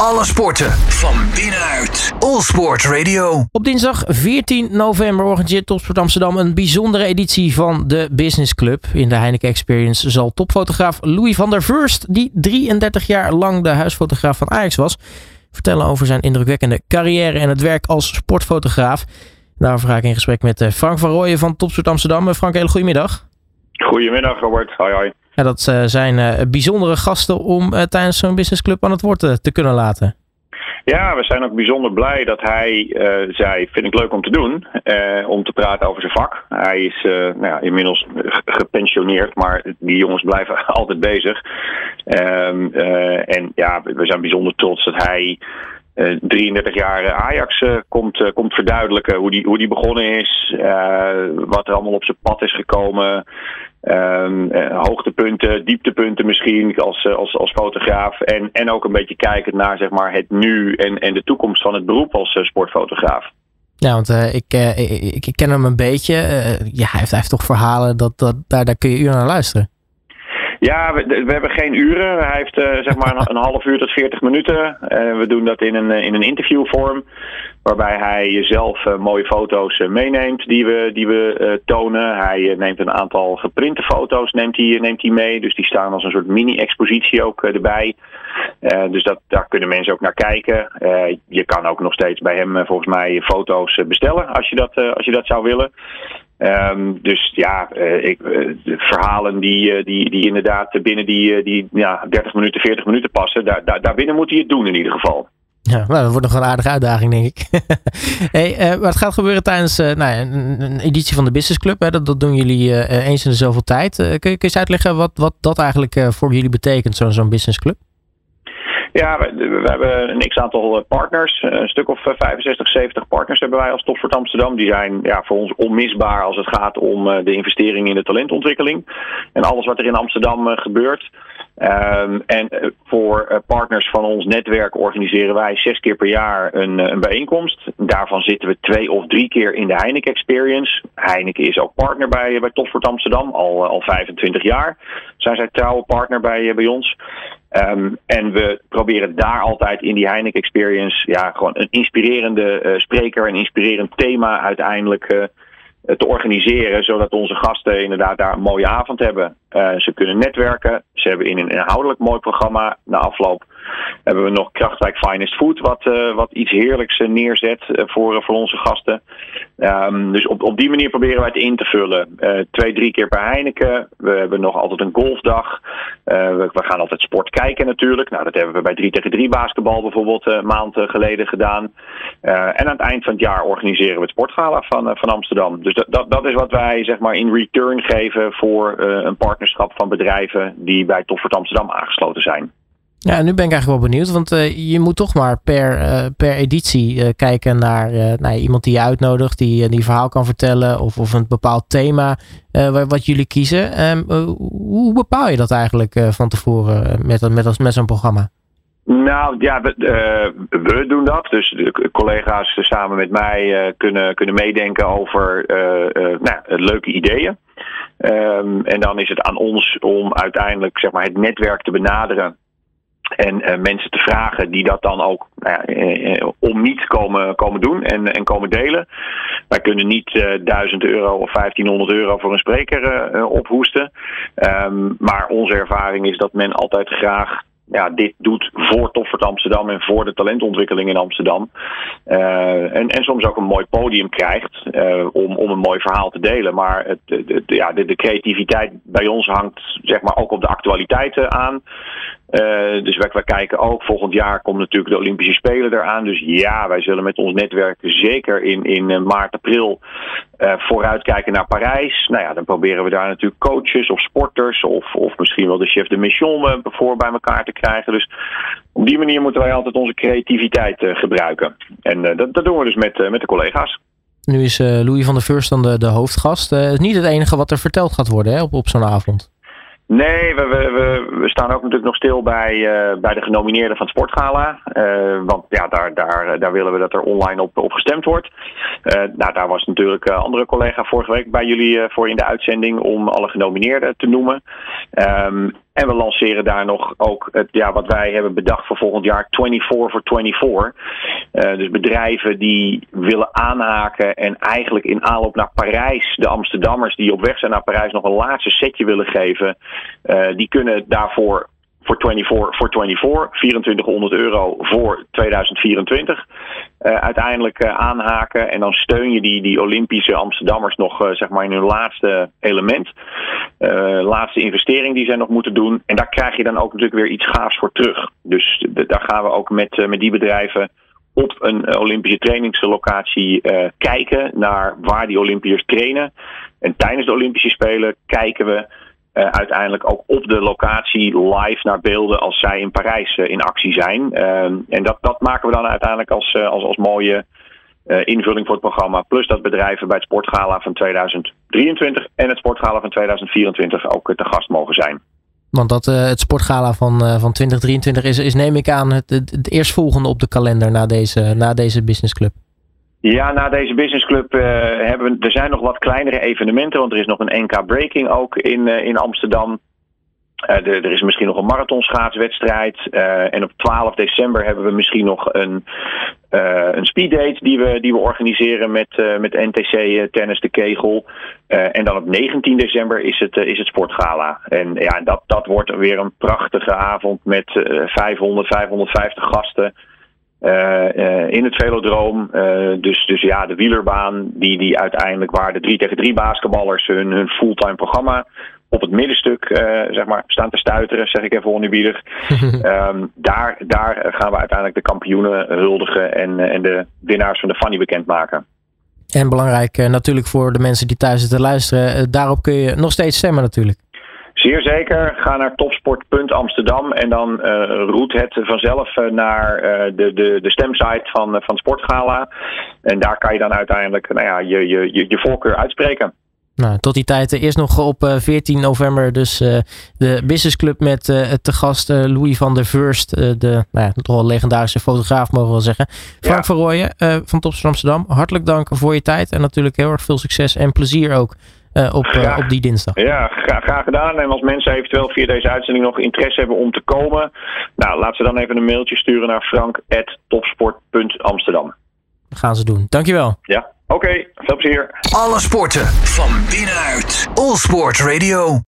Alle sporten van binnenuit. All Sport Radio. Op dinsdag 14 november organiseert Topsport Amsterdam een bijzondere editie van de Business Club. In de Heineken Experience zal topfotograaf Louis van der Vurst, die 33 jaar lang de huisfotograaf van Ajax was, vertellen over zijn indrukwekkende carrière en het werk als sportfotograaf. Daarover ga ik in gesprek met eh, Frank van Rooyen van Topsport Amsterdam. Eh, Frank, hele goedemiddag. Goedemiddag Robert, hoi hoi. Ja, dat eh, zijn uh, bijzondere gasten om uh, tijdens zo'n businessclub aan het woord te, kunnen laten. Ja, we zijn ook bijzonder blij dat hij zei, vind ik leuk om te doen, om te praten over zijn vak. Hij is nou ja, inmiddels gepensioneerd, maar die jongens blijven altijd bezig. Um, en ja, we zijn bijzonder trots dat hij 33 jaar Ajax komt, komt verduidelijken hoe die, hoe die begonnen is, wat er allemaal op zijn pad is gekomen. Um, hoogtepunten, dieptepunten misschien als, als, als fotograaf. En, en ook een beetje kijken naar zeg maar, het nu en, en de toekomst van het beroep als sportfotograaf. Ja, want ik, ik, ik, ken hem een beetje. ja, hij heeft, hij heeft toch verhalen, dat, dat, daar, daar kun je uren naar luisteren. Ja, we, we, hebben geen uren. Hij heeft uh, zeg maar een, half uur tot 40 minuten. Uh, we doen dat in een, in een interviewvorm. Waarbij hij zelf mooie foto's meeneemt die we, die we tonen. Hij neemt een aantal geprinte foto's neemt hij, neemt hij mee. Dus die staan als een soort mini-expositie ook erbij. dus dat, daar kunnen mensen ook naar kijken. je kan ook nog steeds bij hem volgens mij foto's bestellen als je dat, als je dat zou willen. Um, dus ja, uh, ik, uh, verhalen die, uh, die, die inderdaad binnen die, die ja, 30 minuten, 40 minuten passen, daar, daar, daar binnen moet hij het doen in ieder geval. Ja, nou, dat wordt nog een aardige uitdaging, denk ik. hey, wat gaat gebeuren tijdens nou een, editie van de Business Club? Hè? Dat, dat doen jullie eens in de zoveel tijd. kun, je, kun je eens uitleggen wat, wat dat eigenlijk voor jullie betekent, zo'n zo'n Business Club? Ja, we, we, hebben een x-aantal partners. Een stuk of 65, 70 partners hebben wij als Topsport Amsterdam. Die zijn ja, voor ons onmisbaar als het gaat om de investering in de talentontwikkeling. En alles wat er in Amsterdam gebeurt. Um, en voor partners van ons netwerk organiseren wij zes keer per jaar een, een bijeenkomst. Daarvan zitten we twee of drie keer in de Heineken Experience. Heineken is ook partner bij, bij Topsport Amsterdam, al, al 25 jaar. Zijn zij trouwe partner bij, bij ons. Um, en we proberen daar altijd in die Heineken Experience ja, gewoon een inspirerende spreker, een inspirerend thema uiteindelijk uh, te organiseren, zodat onze gasten inderdaad daar een mooie avond hebben. Uh, ze kunnen netwerken, ze hebben in een inhoudelijk mooi programma na afloop hebben we nog Krachtwijk Finest Food, wat, uh, wat iets heerlijks uh, neerzet uh, voor, voor onze gasten. Um, dus op, op die manier proberen wij het in te vullen. twee, drie keer per Heineken. We hebben nog altijd een golfdag. We, we, gaan altijd sport kijken natuurlijk. Nou, dat hebben we bij 3 tegen 3 basketbal bijvoorbeeld een maand geleden gedaan. en aan het eind van het jaar organiseren we het sportgala van, van Amsterdam. Dus dat, dat, dat is wat wij zeg maar in return geven voor een partnerschap van bedrijven die bij Toffert Amsterdam aangesloten zijn. Ja, nu ben ik eigenlijk wel benieuwd, want uh, je moet toch maar per, uh, per editie uh, kijken naar iemand die je uitnodigt, die die verhaal kan vertellen of, of een bepaald thema wat jullie kiezen. Um, hoe bepaal je dat eigenlijk van tevoren met, met, met zo'n programma? Nou ja, we, doen dat. Dus de collega's samen met mij kunnen, kunnen meedenken over nou, leuke ideeën. Um, en dan is het aan ons om uiteindelijk zeg maar, het netwerk te benaderen en uh, mensen te vragen die dat dan ook nou ja, uh, om niet komen, komen doen en, en komen delen. Wij kunnen niet uh, 1000 euro of 1500 euro voor een spreker ophoesten. Um, maar onze ervaring is dat men altijd graag ja, dit doet voor Toffert Amsterdam en voor de talentontwikkeling in Amsterdam. Uh, en, en soms ook een mooi podium krijgt uh, om, om een mooi verhaal te delen. Maar het, ja, de, creativiteit bij ons hangt zeg maar, ook op de actualiteiten aan. Uh, dus wij, wij, kijken ook, volgend jaar komt natuurlijk de Olympische Spelen eraan. Dus ja, wij zullen met ons netwerk zeker in, in maart, april uh, vooruitkijken naar Parijs. Nou ja, dan proberen we daar natuurlijk coaches of sporters of, of misschien wel de chef de mission voor bij elkaar te krijgen. Dus op die manier moeten wij altijd onze creativiteit uh, gebruiken. En dat, dat, doen we dus met, met de collega's. Nu is Louis van der Vurst dan de, de hoofdgast. Het is niet het enige wat er verteld gaat worden hè, op, op zo'n avond. Nee, we, we, we, staan ook natuurlijk nog stil bij, uh, bij de genomineerden van het Sportgala. Uh, want ja, daar, daar, daar willen we dat er online op, op gestemd wordt. Uh, nou, daar was natuurlijk een andere collega vorige week bij jullie voor in de uitzending om alle genomineerden te noemen. Um, En we lanceren daar nog ook het, ja, wat wij hebben bedacht voor volgend jaar, 24 voor 24. Uh, dus bedrijven die willen aanhaken en eigenlijk in aanloop naar Parijs, de Amsterdammers die op weg zijn naar Parijs nog een laatste setje willen geven, uh, die kunnen daarvoor voor 24 voor 24, 2400 euro voor 2024. Uh, uiteindelijk uh, aanhaken en dan steun je die, die Olympische Amsterdammers nog uh, zeg maar in hun laatste element. laatste investering die zij nog moeten doen. En daar krijg je dan ook natuurlijk weer iets gaafs voor terug. Dus daar gaan we ook met, met die bedrijven op een Olympische trainingslocatie kijken naar waar die Olympiërs trainen. En tijdens de Olympische Spelen kijken we uh, uiteindelijk ook op de locatie live naar beelden als zij in Parijs uh, in actie zijn. Uh, en dat, dat maken we dan uiteindelijk als, als, als mooie invulling voor het programma. Plus dat bedrijven bij het Sportgala van 2023 en het Sportgala van 2024 ook te gast mogen zijn. Want dat, het sportgala van, van 2023 is, is, neem ik aan, het, het, het eerstvolgende op de kalender na deze, na deze businessclub. Ja, na deze businessclub uh, hebben we, er zijn nog wat kleinere evenementen, want er is nog een NK Breaking ook in, uh, in Amsterdam. Uh, de, er is misschien nog een marathonschaatswedstrijd. en op 12 december hebben we misschien nog een, een speeddate die we, die we organiseren met, met NTC Tennis de Kegel. en dan op 19 december is het, is het sportgala. En ja, dat, dat wordt weer een prachtige avond met 500, 550 gasten. Uh, uh, in het velodroom. Uh, dus, dus ja, de wielerbaan, die, die uiteindelijk waar de 3 tegen 3 basketballers hun, hun fulltime programma op het middenstuk zeg maar, staan te stuiteren, zeg ik even oneerbiedig. um, daar, daar gaan we uiteindelijk de kampioenen huldigen en, en de winnaars van de Fanny bekendmaken. En belangrijk natuurlijk voor de mensen die thuis zitten luisteren, daarop kun je nog steeds stemmen natuurlijk. Zeer zeker. Ga naar topsport.amsterdam en dan uh, roet het vanzelf uh, naar uh, de, de, de stemsite van, van Sportgala. En daar kan je dan uiteindelijk nou ja, je, je, je, je voorkeur uitspreken. Nou, tot die tijd eerst nog op 14 november dus de Business Club met te gast Louis van der Vurst. de nou ja, toch wel legendarische fotograaf mogen we wel zeggen. Frank ja. van Rooyen van Topsport Amsterdam. Hartelijk dank voor je tijd en natuurlijk heel erg veel succes en plezier ook op, uh, op die dinsdag. Ja, graag, graag, gedaan. En als mensen eventueel via deze uitzending nog interesse hebben om te komen, nou, laat ze dan even een mailtje sturen naar frank.topsport.amsterdam. Dat gaan ze doen. Dankjewel. Ja, oké. Okay, veel plezier. Alle sporten van binnenuit. All Sport Radio.